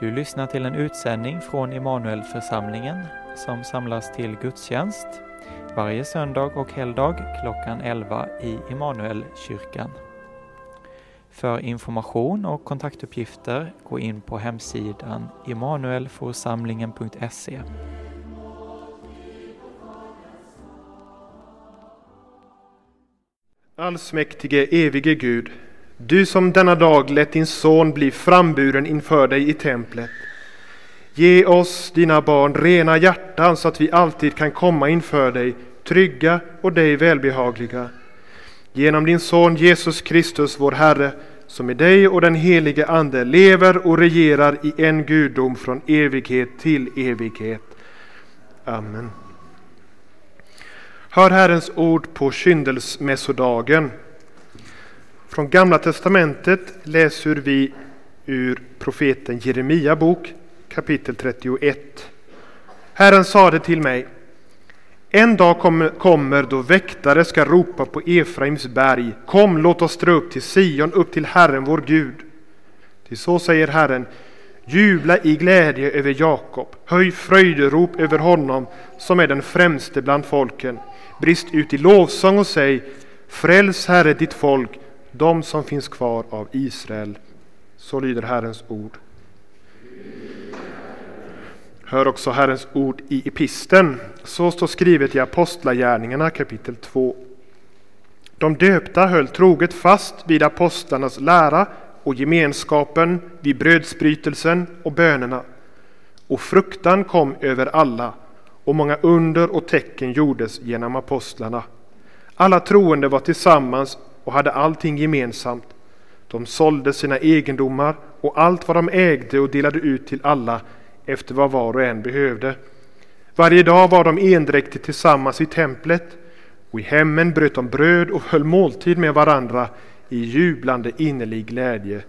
Du lyssnar till en utsändning från Immanuelförsamlingen som samlas till gudstjänst varje söndag och helgdag klockan 11 i Immanuelkyrkan. För information och kontaktuppgifter gå in på hemsidan immanuelforsamlingen.se. Allsmäktige, evige Gud, du som denna dag lät din son bli framburen inför dig i templet. Ge oss, dina barn, rena hjärtan så att vi alltid kan komma inför dig, trygga och dig välbehagliga. Genom din son Jesus Kristus, vår Herre, som i dig och den helige Ande lever och regerar i en gudom från evighet till evighet. Amen. Hör Herrens ord på kyndelsmässodagen. Från Gamla testamentet läser vi ur profeten Jeremia bok kapitel 31. Herren sade till mig En dag kommer då väktare ska ropa på Efraims berg Kom, låt oss dra upp till Sion, upp till Herren vår Gud. Till så säger Herren Jubla i glädje över Jakob, höj fröjderop över honom som är den främste bland folken. Brist ut i lovsång och säg Fräls Herre ditt folk, de som finns kvar av Israel. Så lyder Herrens ord. Hör också Herrens ord i episten. Så står skrivet i Apostlagärningarna kapitel 2. De döpta höll troget fast vid apostlarnas lära och gemenskapen vid brödsbrytelsen och bönerna. Och fruktan kom över alla och många under och tecken gjordes genom apostlarna. Alla troende var tillsammans och hade allting gemensamt. De sålde sina egendomar och allt vad de ägde och delade ut till alla efter vad var och en behövde. Varje dag var de endräktigt tillsammans i templet och i hemmen bröt de bröd och höll måltid med varandra i jublande innerlig glädje.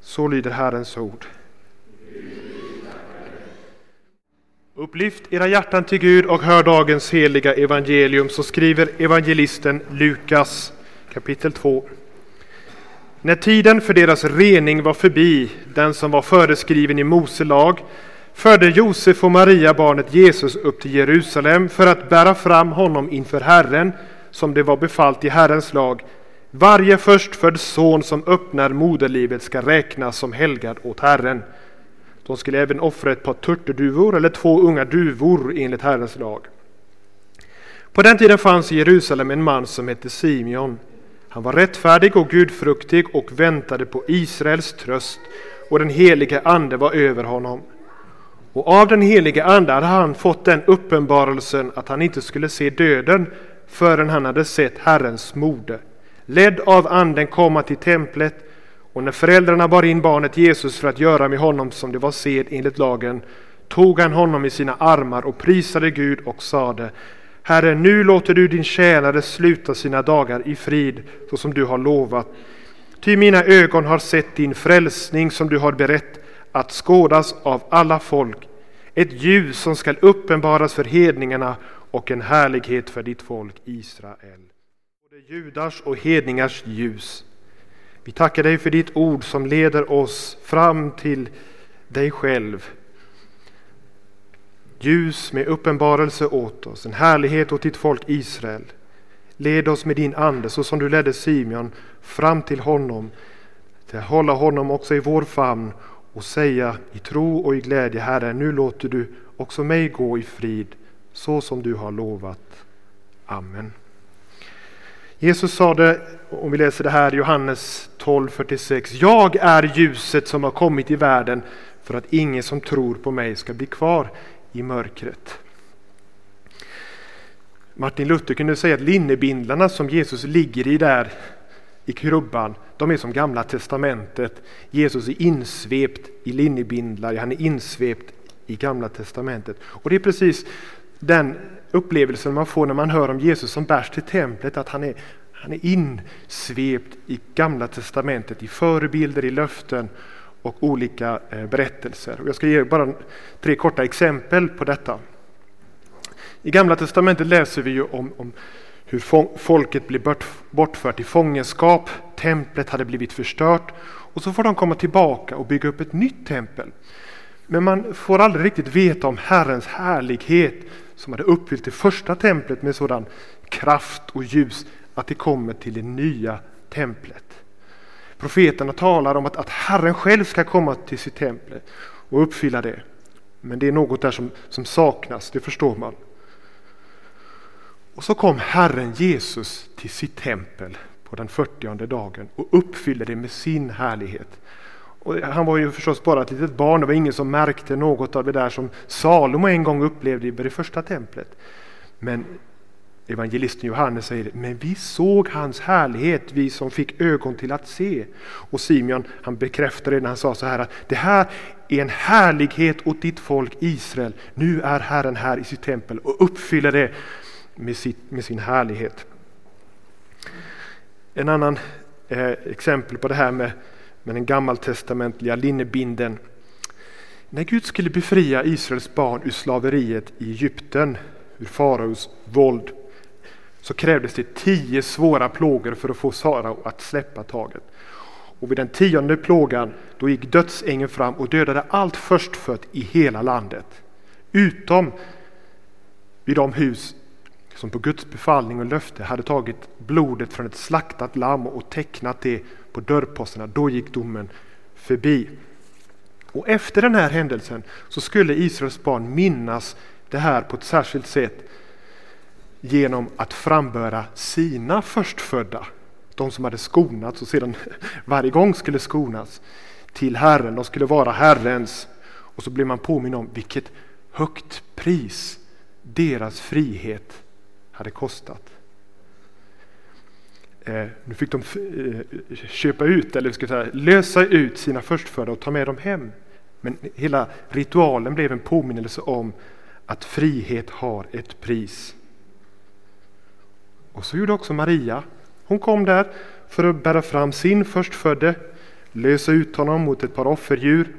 Så lyder Herrens ord. Upplyft era hjärtan till Gud och hör dagens heliga evangelium, så skriver evangelisten Lukas kapitel 2. När tiden för deras rening var förbi, den som var föreskriven i Mose lag, förde Josef och Maria barnet Jesus upp till Jerusalem för att bära fram honom inför Herren, som det var befallt i Herrens lag. Varje förstfödd son som öppnar moderlivet ska räknas som helgad åt Herren. De skulle även offra ett par turturduvor eller två unga duvor enligt Herrens lag. På den tiden fanns i Jerusalem en man som hette Simeon. Han var rättfärdig och gudfruktig och väntade på Israels tröst och den helige ande var över honom. Och av den helige ande hade han fått den uppenbarelsen att han inte skulle se döden förrän han hade sett Herrens mode. Ledd av anden kom han till templet och när föräldrarna bar in barnet Jesus för att göra med honom som det var sed enligt lagen tog han honom i sina armar och prisade Gud och sade Herre, nu låter du din tjänare sluta sina dagar i frid så som du har lovat. Ty mina ögon har sett din frälsning som du har berett att skådas av alla folk, ett ljus som skall uppenbaras för hedningarna och en härlighet för ditt folk Israel. Både judars och hedningars ljus. Vi tackar dig för ditt ord som leder oss fram till dig själv. Ljus med uppenbarelse åt oss, en härlighet åt ditt folk Israel. Led oss med din ande så som du ledde Simeon fram till honom, till att hålla honom också i vår famn och säga i tro och i glädje, Herre, nu låter du också mig gå i frid så som du har lovat. Amen. Jesus sade, om vi läser det här i Johannes 12.46, Jag är ljuset som har kommit i världen för att ingen som tror på mig ska bli kvar i mörkret. Martin Luther kunde säga att linnebindlarna som Jesus ligger i där i krubban, de är som gamla testamentet. Jesus är insvept i linnebindlar, han är insvept i gamla testamentet. Och det är precis den upplevelsen man får när man hör om Jesus som bärs till templet, att han är, han är insvept i gamla testamentet, i förebilder, i löften och olika eh, berättelser. Jag ska ge bara tre korta exempel på detta. I Gamla testamentet läser vi ju om, om hur folket blir bortfört i fångenskap, templet hade blivit förstört och så får de komma tillbaka och bygga upp ett nytt tempel. Men man får aldrig riktigt veta om Herrens härlighet som hade uppfyllt det första templet med sådan kraft och ljus att det kommer till det nya templet. Profeterna talar om att, att Herren själv ska komma till sitt tempel och uppfylla det. Men det är något där som, som saknas, det förstår man. Och så kom Herren Jesus till sitt tempel på den 40 dagen och uppfyllde det med sin härlighet. Och han var ju förstås bara ett litet barn, det var ingen som märkte något av det där som Salomo en gång upplevde i det första templet. Men evangelisten Johannes säger men vi såg hans härlighet, vi som fick ögon till att se. Och Simeon han bekräftade det när han sa så här att det här är en härlighet åt ditt folk Israel. Nu är Herren här i sitt tempel och uppfyller det med, sitt, med sin härlighet. En annan eh, exempel på det här med, med den gammaltestamentliga linnebinden. När Gud skulle befria Israels barn ur slaveriet i Egypten, ur faraos våld, så krävdes det tio svåra plågor för att få Sarao att släppa taget. Och vid den tionde plågan då gick dödsängeln fram och dödade allt förstfött i hela landet. Utom vid de hus som på Guds befallning och löfte hade tagit blodet från ett slaktat lamm och tecknat det på dörrposterna. Då gick domen förbi. Och efter den här händelsen så skulle Israels barn minnas det här på ett särskilt sätt genom att framböra sina förstfödda, de som hade skonats och sedan varje gång skulle skonas till Herren. De skulle vara Herrens. Och så blev man påminn om vilket högt pris deras frihet hade kostat. Eh, nu fick de eh, köpa ut, eller ska säga, lösa ut sina förstfödda och ta med dem hem. Men hela ritualen blev en påminnelse om att frihet har ett pris. Och så gjorde också Maria. Hon kom där för att bära fram sin förstfödde, lösa ut honom mot ett par offerdjur.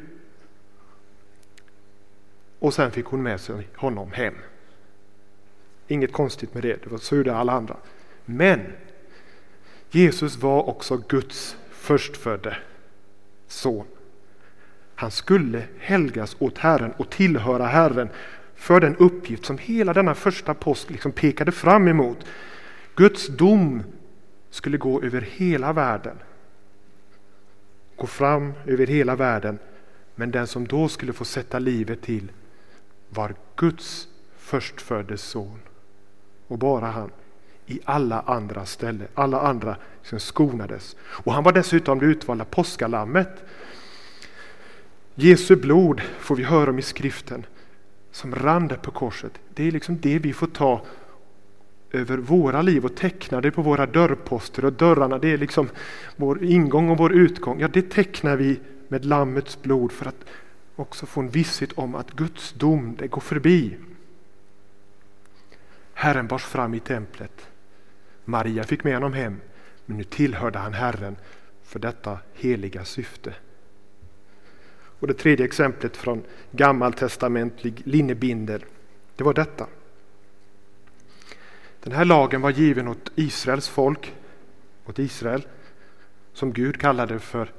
Och sen fick hon med sig honom hem. Inget konstigt med det, det var så gjorde alla andra. Men Jesus var också Guds förstfödde son. Han skulle helgas åt Herren och tillhöra Herren för den uppgift som hela denna första post liksom pekade fram emot. Guds dom skulle gå över hela världen. Gå fram över hela världen. Men den som då skulle få sätta livet till var Guds förstfödde son. Och bara han. I alla andra ställen. Alla andra som skonades. Och han var dessutom det utvalda påskalammet. Jesu blod får vi höra om i skriften som rann där på korset. Det är liksom det vi får ta över våra liv och tecknar det på våra dörrposter och dörrarna. Det är liksom vår ingång och vår utgång. Ja, det tecknar vi med Lammets blod för att också få en visshet om att Guds dom, det går förbi. Herren bars fram i templet. Maria fick med honom hem, men nu tillhörde han Herren för detta heliga syfte. Och det tredje exemplet från gammaltestamentlig linnebindel, det var detta. Den här lagen var given åt Israels folk, åt Israel, som Gud kallade för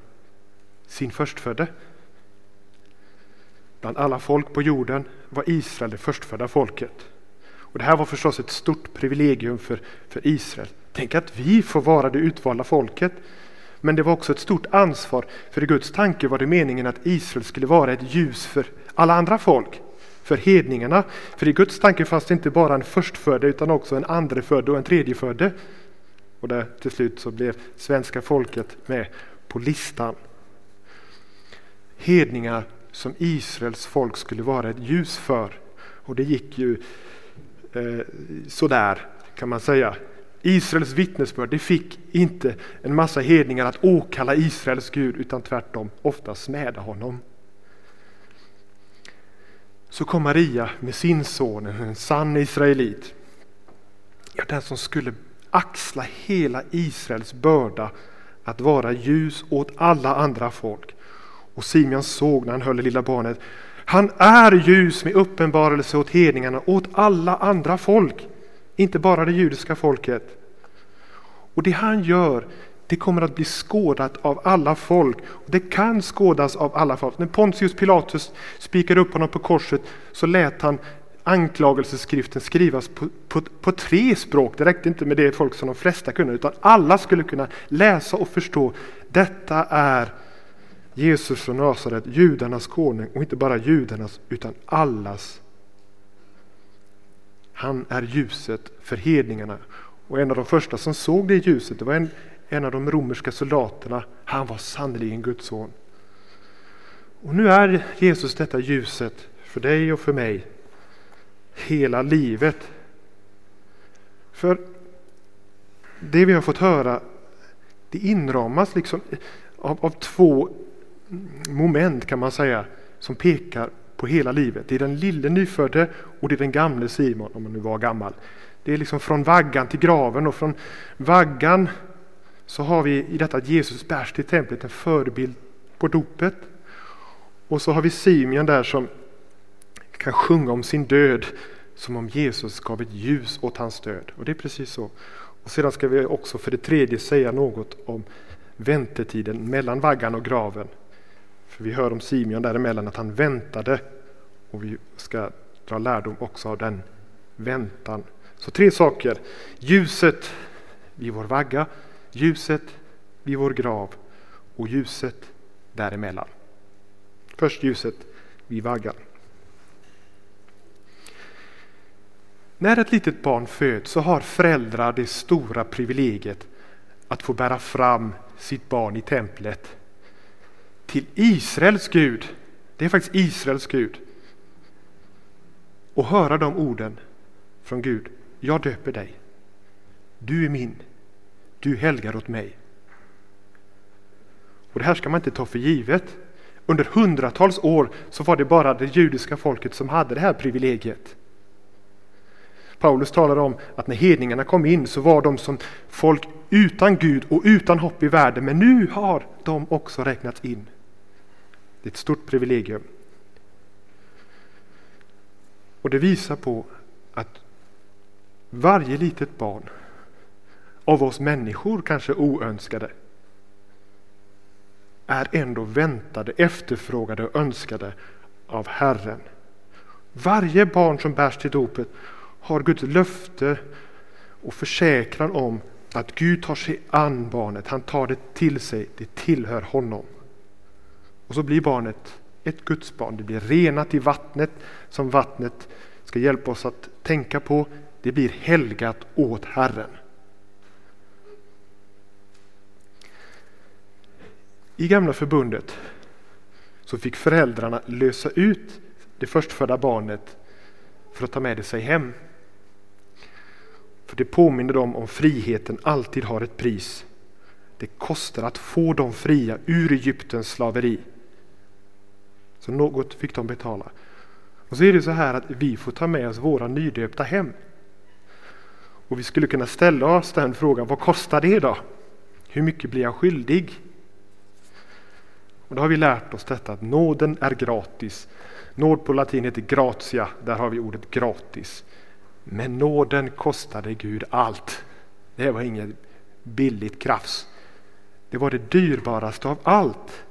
sin förstfödde. Bland alla folk på jorden var Israel det förstfödda folket. Och Det här var förstås ett stort privilegium för, för Israel. Tänk att vi får vara det utvalda folket. Men det var också ett stort ansvar, för i Guds tanke var det meningen att Israel skulle vara ett ljus för alla andra folk för hedningarna. För i Guds tanke fanns det inte bara en förstfödde utan också en andrefödde och en tredjefödde. Och där till slut så blev svenska folket med på listan. Hedningar som Israels folk skulle vara ett ljus för. Och det gick ju eh, sådär kan man säga. Israels vittnesbörd det fick inte en massa hedningar att åkalla Israels Gud utan tvärtom ofta smäda honom så kom Maria med sin son, en sann israelit. Ja, den som skulle axla hela Israels börda att vara ljus åt alla andra folk. Och Simeon såg när han höll det lilla barnet, han är ljus med uppenbarelse åt hedningarna, åt alla andra folk, inte bara det judiska folket. Och det han gör, det kommer att bli skådat av alla folk. Det kan skådas av alla folk. När Pontius Pilatus spikade upp honom på korset så lät han anklagelseskriften skrivas på, på, på, tre språk. Det räckte inte med det folk som de flesta kunde, utan alla skulle kunna läsa och förstå. Detta är Jesus från Nasaret, judarnas konung och inte bara judarnas utan allas. Han är ljuset för hedningarna. Och en av de första som såg det ljuset, det var en, en av de romerska soldaterna. Han var sannerligen Guds son. Och nu är Jesus detta ljuset för dig och för mig hela livet. För det vi har fått höra det inramas liksom av, av två moment kan man säga som pekar på hela livet. Det är den lille nyfödde och det är den gamle Simon, om han nu var gammal. Det är liksom från vaggan till graven och från vaggan så har vi i detta att Jesus bärs till templet en förebild på dopet. Och så har vi Simeon där som kan sjunga om sin död som om Jesus gav ett ljus åt hans död. Och det är precis så. Och sedan ska vi också för det tredje säga något om väntetiden mellan vaggan och graven. För vi hör om Simeon däremellan att han väntade och vi ska dra lärdom också av den väntan. Så tre saker. Ljuset vid vår vagga, ljuset vid vår grav och ljuset däremellan. Först ljuset vid vaggan. När ett litet barn föds så har föräldrar det stora privilegiet att få bära fram sitt barn i templet till Israels Gud. Det är faktiskt Israels Gud. Och höra de orden från Gud. Jag döper dig. Du är min. Du helgar åt mig. Och Det här ska man inte ta för givet. Under hundratals år så var det bara det judiska folket som hade det här privilegiet. Paulus talar om att när hedningarna kom in så var de som folk utan Gud och utan hopp i världen, men nu har de också räknats in. Det är ett stort privilegium. Och det visar på att varje litet barn av oss människor, kanske oönskade, är ändå väntade, efterfrågade och önskade av Herren. Varje barn som bärs till dopet har Guds löfte och försäkran om att Gud tar sig an barnet, han tar det till sig, det tillhör honom. Och så blir barnet ett Guds barn. Det blir renat i vattnet som vattnet ska hjälpa oss att tänka på. Det blir helgat åt Herren. I gamla förbundet så fick föräldrarna lösa ut det förstfödda barnet för att ta med det sig hem. För det påminner dem om friheten alltid har ett pris. Det kostar att få dem fria ur Egyptens slaveri. Så något fick de betala. Och så är det så här att vi får ta med oss våra nydöpta hem. Och vi skulle kunna ställa oss den frågan, vad kostar det då? Hur mycket blir jag skyldig? Och då har vi lärt oss detta att nåden är gratis. Nåd på latin heter gratia, där har vi ordet gratis. Men nåden kostade Gud allt. Det var inget billigt krafs. Det var det dyrbaraste av allt.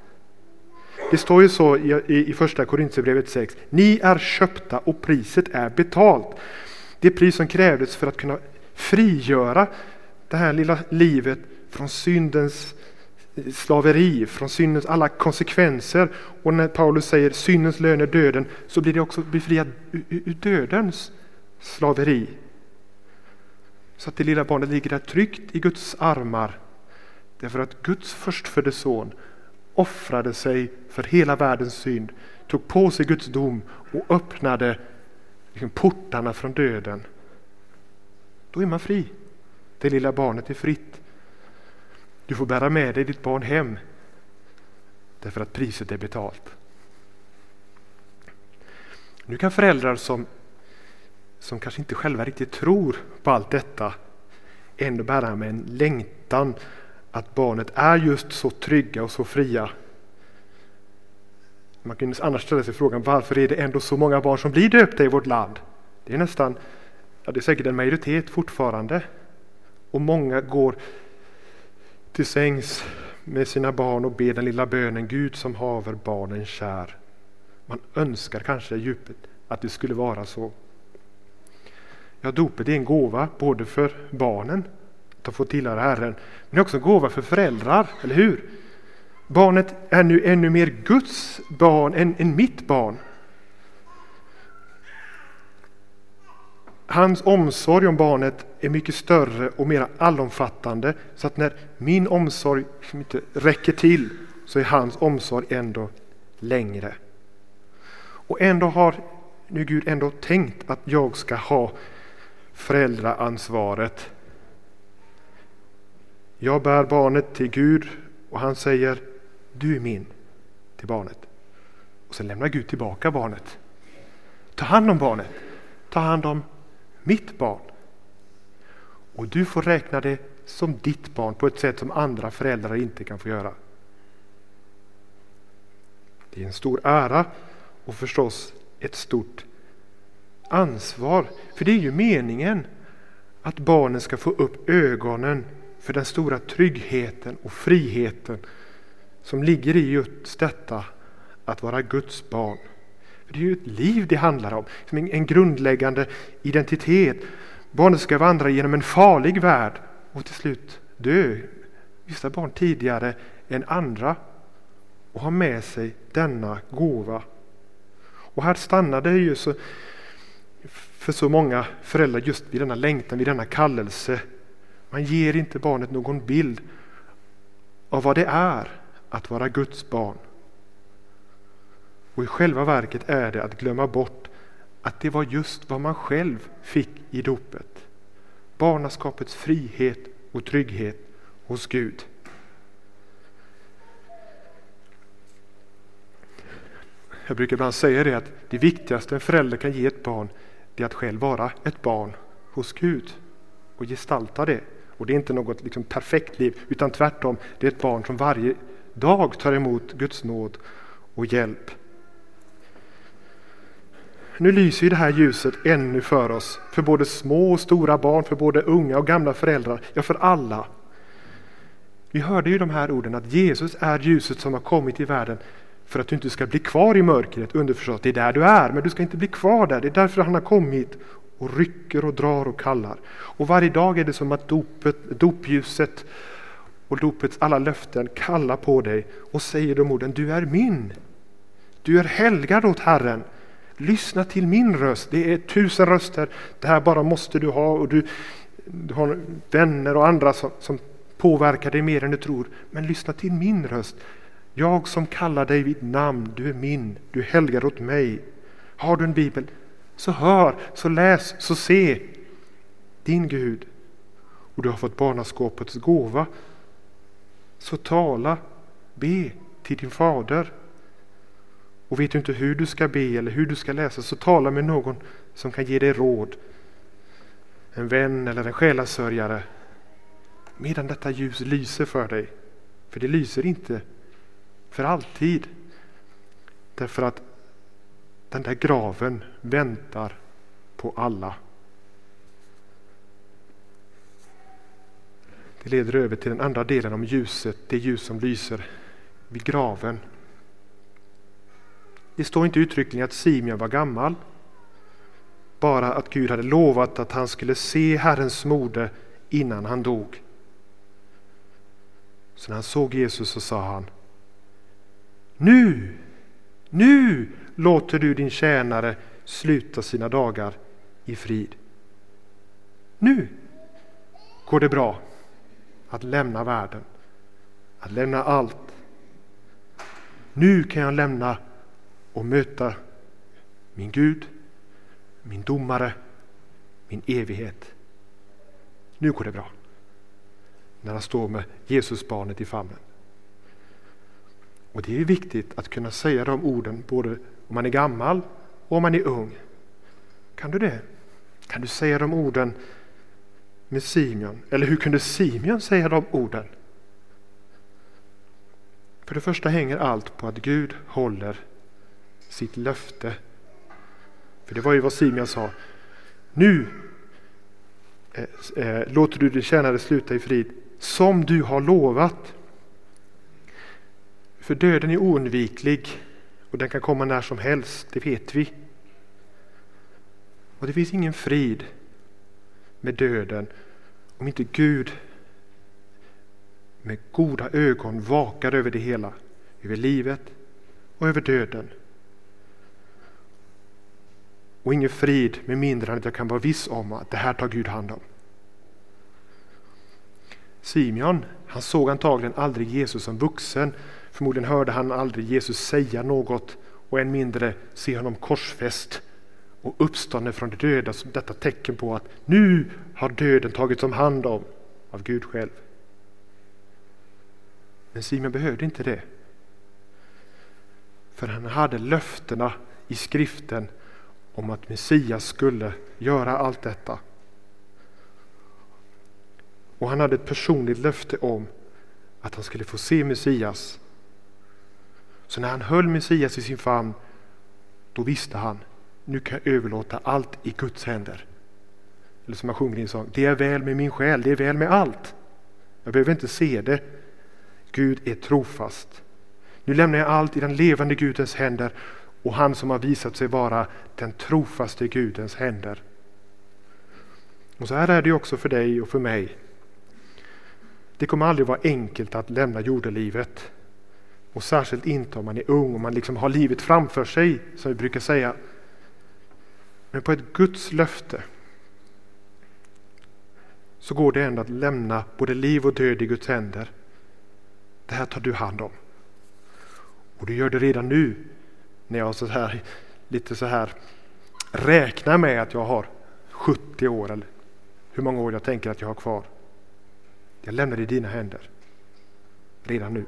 Det står ju så i, första Korintierbrevet 6. Ni är köpta och priset är betalt. Det pris som krävdes för att kunna frigöra det här lilla livet från syndens slaveri, från syndens alla konsekvenser. Och när Paulus säger syndens lön är döden så blir det också befriat ur dödens slaveri. Så att det lilla barnet ligger där tryggt i Guds armar. Därför att Guds förstfödde son offrade sig för hela världens synd, tog på sig Guds dom och öppnade liksom portarna från döden. Då är man fri. Det lilla barnet är fritt. Du får bära med dig ditt barn hem därför att priset är betalt. Nu kan föräldrar som som kanske inte själva riktigt tror på allt detta ändå bära med en längtan att barnet är just så trygga och så fria. Man kan annars ställa sig frågan varför är det ändå så många barn som blir döpta i vårt land? Det är nästan, ja det är säkert en majoritet fortfarande. Och många går till sängs med sina barn och ber den lilla bönen Gud som haver barnen kär. Man önskar kanske i djupet att det skulle vara så. Ja, dopet är en gåva både för barnen att få tillhöra Herren, men också en gåva för föräldrar, eller hur? Barnet är nu ännu mer Guds barn än, än mitt barn. Hans omsorg om barnet är mycket större och mer allomfattande så att när min omsorg liksom inte räcker till så är hans omsorg ändå längre. Och ändå har nu Gud ändå tänkt att jag ska ha föräldraansvaret. Jag bär barnet till Gud och han säger du är min till barnet. Och sen lämnar Gud tillbaka barnet. Ta hand om barnet. Ta hand om mitt barn. Och du får räkna det som ditt barn på ett sätt som andra föräldrar inte kan få göra. Det är en stor ära och förstås ett stort ansvar. För det är ju meningen att barnen ska få upp ögonen för den stora tryggheten och friheten som ligger i just detta att vara Guds barn. Det är ju ett liv det handlar om, en grundläggande identitet. Barnet ska vandra genom en farlig värld och till slut dö. Vissa barn tidigare än andra och ha med sig denna gåva. Och här stannar det ju så, för så många föräldrar just vid denna längtan, vid denna kallelse. Man ger inte barnet någon bild av vad det är att vara Guds barn. Och i själva verket är det att glömma bort att det var just vad man själv fick i dopet. Barnaskapets frihet och trygghet hos Gud. Jag brukar ibland säga det att det viktigaste en förälder kan ge ett barn det är att själv vara ett barn hos Gud och gestalta det. Och det är inte något liksom perfekt liv utan tvärtom, det är ett barn som varje dag tar emot Guds nåd och hjälp. Nu lyser ju det här ljuset ännu för oss, för både små och stora barn, för både unga och gamla föräldrar, ja för alla. Vi hörde ju de här orden att Jesus är ljuset som har kommit i världen för att du inte ska bli kvar i mörkret, underförstått, det är där du är, men du ska inte bli kvar där, det är därför han har kommit och rycker och drar och kallar. Och varje dag är det som att dopet, dopljuset och dopets alla löften kallar på dig och säger de orden, du är min. Du är helgad åt Herren. Lyssna till min röst. Det är tusen röster. Det här bara måste du ha och du, du har vänner och andra som, som påverkar dig mer än du tror. Men lyssna till min röst. Jag som kallar dig vid namn, du är min, du helgar åt mig. Har du en bibel, så hör, så läs, så se din Gud. Och du har fått barnaskapets gåva. Så tala, be till din fader. Och vet du inte hur du ska be eller hur du ska läsa så tala med någon som kan ge dig råd. En vän eller en själasörjare. Medan detta ljus lyser för dig. För det lyser inte för alltid. Därför att den där graven väntar på alla. Det leder över till den andra delen om ljuset, det ljus som lyser vid graven. Det står inte uttryckligen att Simeon var gammal. Bara att Gud hade lovat att han skulle se Herrens mode innan han dog. Så när han såg Jesus så sa han Nu, nu låter du din tjänare sluta sina dagar i frid. Nu går det bra att lämna världen, att lämna allt. Nu kan jag lämna och möta min Gud, min domare, min evighet. Nu går det bra. När han står med Jesusbarnet i famnen. Och det är viktigt att kunna säga de orden både om man är gammal och om man är ung. Kan du det? Kan du säga de orden med Simeon? Eller hur kunde Simeon säga de orden? För det första hänger allt på att Gud håller sitt löfte. För det var ju vad Simeon sa. Nu eh, eh, låter du din tjänare sluta i frid som du har lovat. För döden är oundviklig och den kan komma när som helst, det vet vi. Och det finns ingen frid med döden om inte Gud med goda ögon vakar över det hela, över livet och över döden. Och ingen frid med mindre än att jag kan vara viss om att det här tar Gud hand om. Simeon, han såg antagligen aldrig Jesus som vuxen. Förmodligen hörde han aldrig Jesus säga något och än mindre se honom korsfäst och uppstånden från de döda som detta tecken på att nu har döden tagits om hand om av Gud själv. Men Simon behövde inte det. För han hade löftena i skriften om att Messias skulle göra allt detta. Och han hade ett personligt löfte om att han skulle få se Messias. Så när han höll Messias i sin famn, då visste han, nu kan jag överlåta allt i Guds händer. Eller som jag sjunger i en sång, det är väl med min själ, det är väl med allt. Jag behöver inte se det. Gud är trofast. Nu lämnar jag allt i den levande Gudens händer och han som har visat sig vara den trofaste Gudens händer. Och så här är det också för dig och för mig. Det kommer aldrig vara enkelt att lämna jordelivet. Och särskilt inte om man är ung och man liksom har livet framför sig, som vi brukar säga. Men på ett Guds löfte så går det ändå att lämna både liv och död i Guds händer. Det här tar du hand om. Och du gör det redan nu när jag så här, lite så här räknar med att jag har 70 år eller hur många år jag tänker att jag har kvar. Jag lämnar det i dina händer redan nu.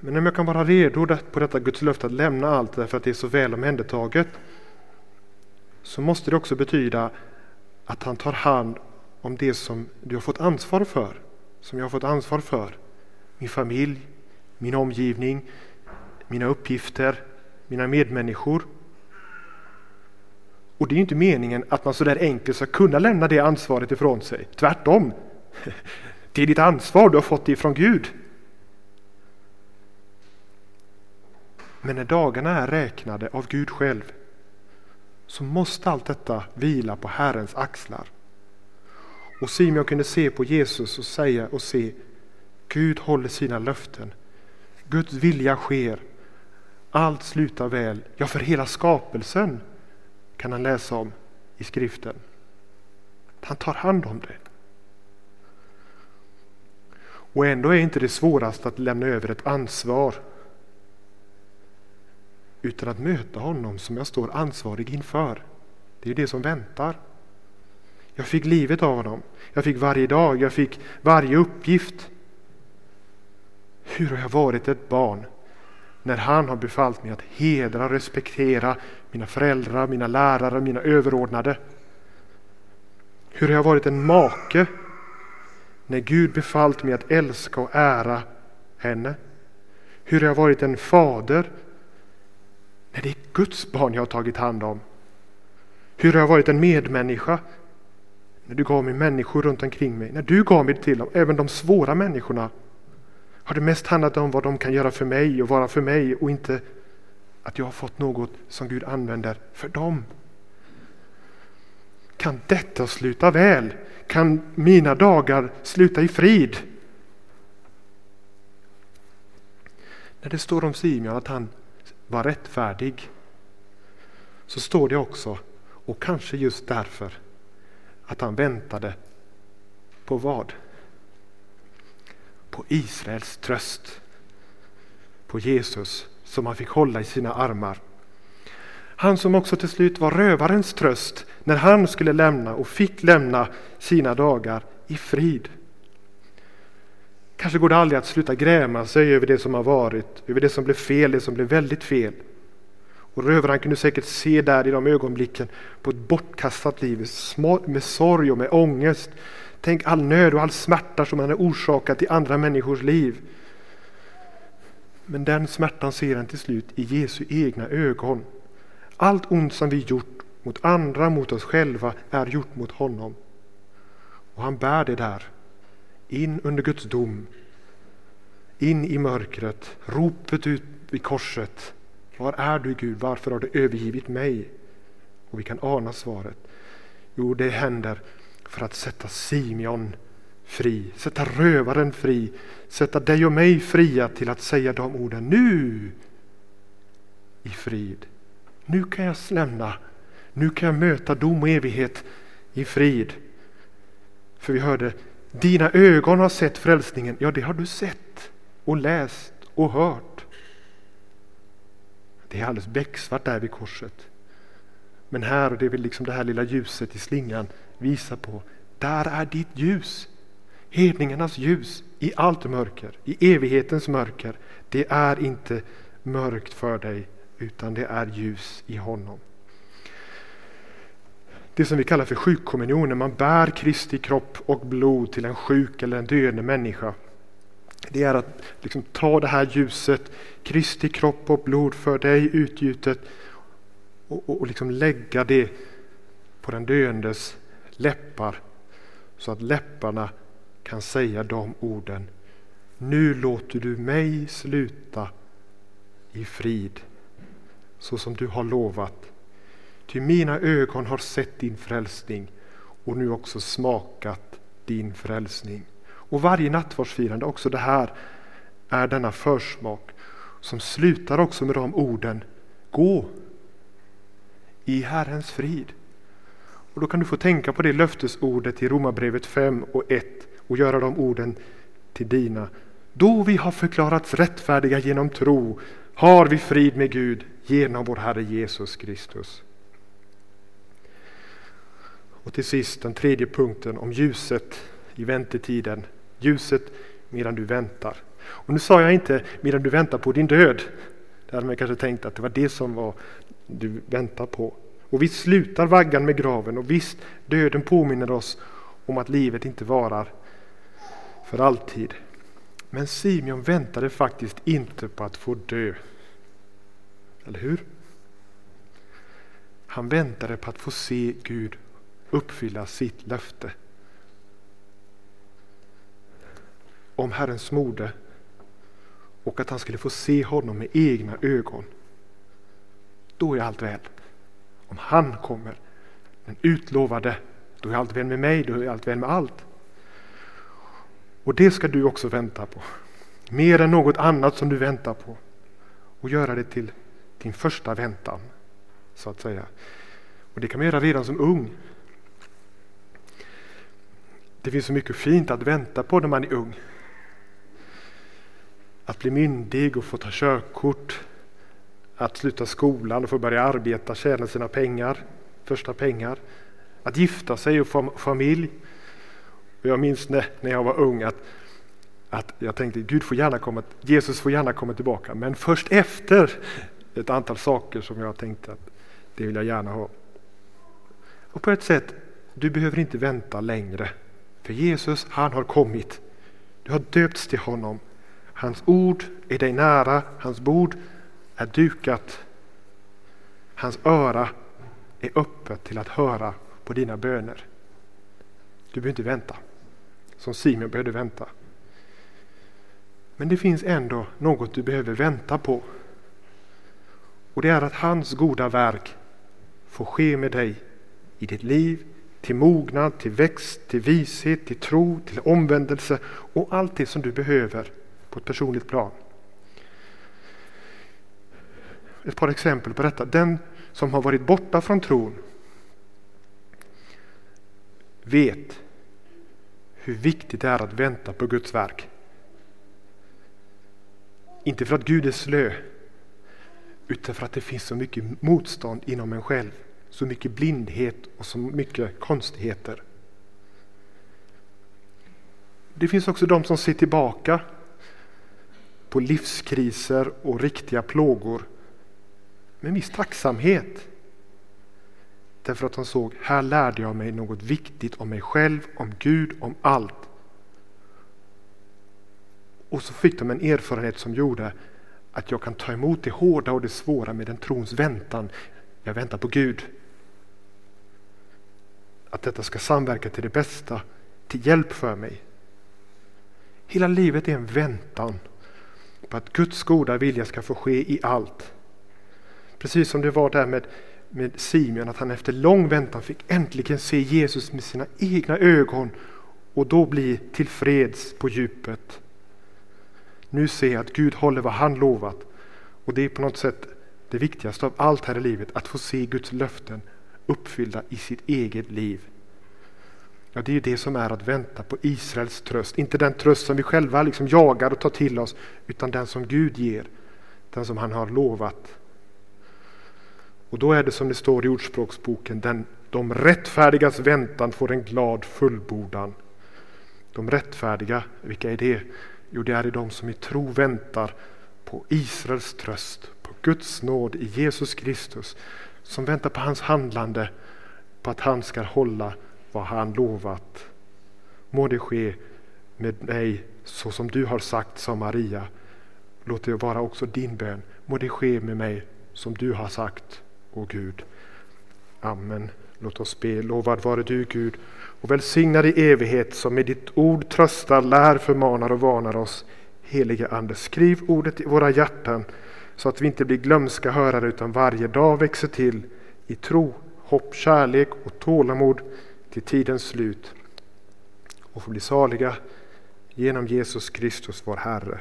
Men om jag kan vara redo på detta Guds löfte att lämna allt därför att det är så väl omhändertaget så måste det också betyda att han tar hand om det som du har fått ansvar för, som jag har fått ansvar för. Min familj, min omgivning, mina uppgifter, mina medmänniskor. Och det är inte meningen att man så där enkelt ska kunna lämna det ansvaret ifrån sig. Tvärtom. Det är ditt ansvar, du har fått det ifrån Gud. Men när dagarna är räknade av Gud själv så måste allt detta vila på Herrens axlar. Och Simeon kunde se på Jesus och säga och se Gud håller sina löften. Guds vilja sker. Allt slutar väl. Ja, för hela skapelsen kan han läsa om i skriften. Han tar hand om det. Och ändå är inte det svårast att lämna över ett ansvar utan att möta honom som jag står ansvarig inför. Det är det som väntar. Jag fick livet av honom. Jag fick varje dag, jag fick varje uppgift. Hur har jag varit ett barn när han har befallt mig att hedra och respektera mina föräldrar, mina lärare, mina överordnade? Hur har jag varit en make när Gud befallt mig att älska och ära henne? Hur har jag varit en fader när det är Guds barn jag har tagit hand om? Hur har jag varit en medmänniska när du gav mig människor runt omkring mig? När du gav mig till dem, även de svåra människorna har det mest handlat om vad de kan göra för mig och vara för mig och inte att jag har fått något som Gud använder för dem. Kan detta sluta väl? Kan mina dagar sluta i frid? När det står om Simeon att han var rättfärdig så står det också, och kanske just därför, att han väntade på vad? På Israels tröst. På Jesus som han fick hålla i sina armar. Han som också till slut var rövarens tröst när han skulle lämna och fick lämna sina dagar i frid. Kanske går det aldrig att sluta gräma sig över det som har varit, över det som blev fel, det som blev väldigt fel. Och rövaren kunde säkert se där i de ögonblicken på ett bortkastat liv med sorg och med ångest. Tänk all nöd och all smärta som han har orsakat i andra människors liv. Men den smärtan ser han till slut i Jesu egna ögon. Allt ont som vi gjort mot andra, mot oss själva, är gjort mot honom. Och han bär det där. In under Guds dom. In i mörkret. Ropet ut vid korset. Var är du Gud? Varför har du övergivit mig? Och vi kan ana svaret. Jo, det händer för att sätta Simeon fri, sätta rövaren fri, sätta dig och mig fria till att säga de orden nu i frid. Nu kan jag lämna, nu kan jag möta dom och evighet i frid. För vi hörde, dina ögon har sett frälsningen. Ja, det har du sett och läst och hört. Det är alldeles becksvart där vid korset. Men här, och det är väl liksom det här lilla ljuset i slingan visar på, där är ditt ljus. Hedningarnas ljus i allt mörker, i evighetens mörker. Det är inte mörkt för dig, utan det är ljus i honom. Det som vi kallar för sjukkommunion, när man bär Kristi kropp och blod till en sjuk eller en döende människa. Det är att liksom ta det här ljuset, Kristi kropp och blod för dig utgjutet och, och, och liksom lägga det på den döendes läppar så att läpparna kan säga de orden. Nu låter du mig sluta i frid så som du har lovat. Ty mina ögon har sett din frälsning och nu också smakat din frälsning. Och varje nattvardsfirande, också det här, är denna försmak som slutar också med de orden Gå i Herrens frid. Och Då kan du få tänka på det löftesordet i Romarbrevet 5 och 1 och göra de orden till dina. Då vi har förklarats rättfärdiga genom tro har vi frid med Gud genom vår Herre Jesus Kristus. Och till sist den tredje punkten om ljuset i väntetiden. Ljuset medan du väntar. Och nu sa jag inte medan du väntar på din död. Det hade man kanske tänkt att det var det som var du väntar på. Och visst slutar vaggan med graven och visst döden påminner oss om att livet inte varar för alltid. Men Simeon väntade faktiskt inte på att få dö. Eller hur? Han väntade på att få se Gud uppfylla sitt löfte. Om Herrens mode och att han skulle få se honom med egna ögon. Då är allt väl. Om han kommer, den utlovade, då är allt väl med mig, då är allt väl med allt. Och det ska du också vänta på. Mer än något annat som du väntar på. Och göra det till din första väntan, så att säga. Och det kan man göra redan som ung. Det finns så mycket fint att vänta på när man är ung. Att bli myndig och få ta körkort, att sluta skolan och få börja arbeta, tjäna sina pengar, första pengar, att gifta sig och få familj. Och jag minns när, när jag var ung att, att jag tänkte Gud får gärna komma, Jesus får gärna komma tillbaka, men först efter ett antal saker som jag tänkte att det vill jag gärna ha. Och på ett sätt, du behöver inte vänta längre. För Jesus, han har kommit. Du har döpts till honom. Hans ord är dig nära, hans bord är dukat. Hans öra är öppet till att höra på dina böner. Du behöver inte vänta, som Simon behövde vänta. Men det finns ändå något du behöver vänta på. Och det är att hans goda verk får ske med dig i ditt liv, till mognad, till växt, till vishet, till tro, till omvändelse och allt det som du behöver på ett personligt plan. Ett par exempel på detta. Den som har varit borta från tron vet hur viktigt det är att vänta på Guds verk. Inte för att Gud är slö, utan för att det finns så mycket motstånd inom en själv. Så mycket blindhet och så mycket konstigheter. Det finns också de som ser tillbaka på livskriser och riktiga plågor med en viss tacksamhet. Därför att de såg, här lärde jag mig något viktigt om mig själv, om Gud, om allt. Och så fick de en erfarenhet som gjorde att jag kan ta emot det hårda och det svåra med en trons väntan. Jag väntar på Gud. Att detta ska samverka till det bästa till hjälp för mig. Hela livet är en väntan på att Guds goda vilja ska få ske i allt. Precis som det var där med, med Simeon, att han efter lång väntan fick äntligen se Jesus med sina egna ögon och då bli tillfreds på djupet. Nu ser jag att Gud håller vad han lovat och det är på något sätt det viktigaste av allt här i livet, att få se Guds löften uppfyllda i sitt eget liv. Ja, det är ju det som är att vänta på Israels tröst. Inte den tröst som vi själva liksom jagar och tar till oss, utan den som Gud ger. Den som han har lovat. Och då är det som det står i Ordspråksboken, den, de rättfärdigas väntan får en glad fullbordan. De rättfärdiga, vilka är det? Jo, det är de som i tro väntar på Israels tröst, på Guds nåd i Jesus Kristus, som väntar på hans handlande, på att han ska hålla vad han lovat. Må det ske med mig så som du har sagt, sa Maria. Låt det vara också din bön. Må det ske med mig som du har sagt, o Gud. Amen. Låt oss be. Lovad vare du Gud och välsignad i evighet som med ditt ord tröstar, lär, förmanar och varnar oss. Helige Ande, skriv ordet i våra hjärtan så att vi inte blir glömska hörare utan varje dag växer till i tro, hopp, kärlek och tålamod till tidens slut och får bli saliga genom Jesus Kristus vår Herre.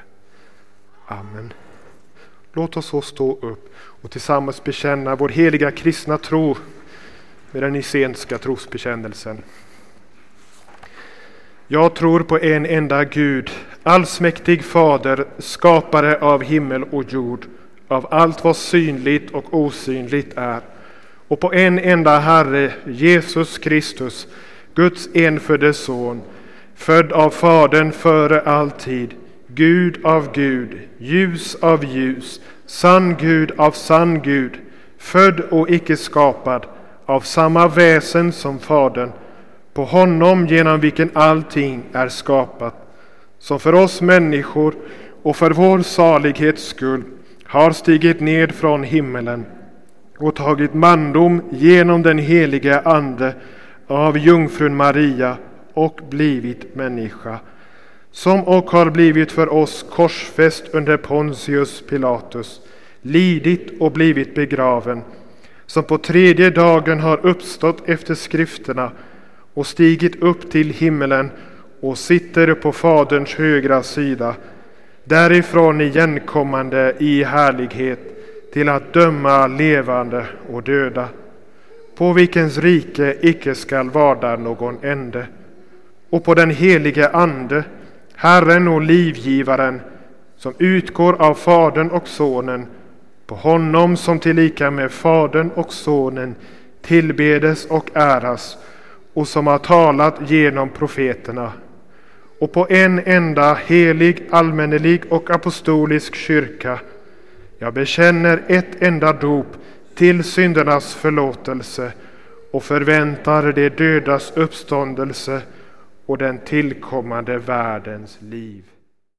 Amen. Låt oss så stå upp och tillsammans bekänna vår heliga kristna tro med den isenska trosbekännelsen. Jag tror på en enda Gud, allsmäktig Fader, skapare av himmel och jord, av allt vad synligt och osynligt är och på en enda Herre, Jesus Kristus, Guds enfödde Son, född av Fadern före all tid, Gud av Gud, ljus av ljus, sann Gud av sann Gud, född och icke skapad, av samma väsen som Fadern, på honom genom vilken allting är skapat, som för oss människor och för vår salighets skull har stigit ned från himmelen och tagit mandom genom den helige Ande av jungfrun Maria och blivit människa, som och har blivit för oss korsfäst under Pontius Pilatus, lidit och blivit begraven, som på tredje dagen har uppstått efter skrifterna och stigit upp till himmelen och sitter på Faderns högra sida, därifrån igenkommande i härlighet till att döma levande och döda, på vilkens rike icke skall vara någon ände, och på den helige Ande, Herren och livgivaren, som utgår av Fadern och Sonen, på honom som tillika med Fadern och Sonen tillbedes och äras och som har talat genom profeterna. Och på en enda helig, allmännelig och apostolisk kyrka. Jag bekänner ett enda dop till syndernas förlåtelse och förväntar de dödas uppståndelse och den tillkommande världens liv.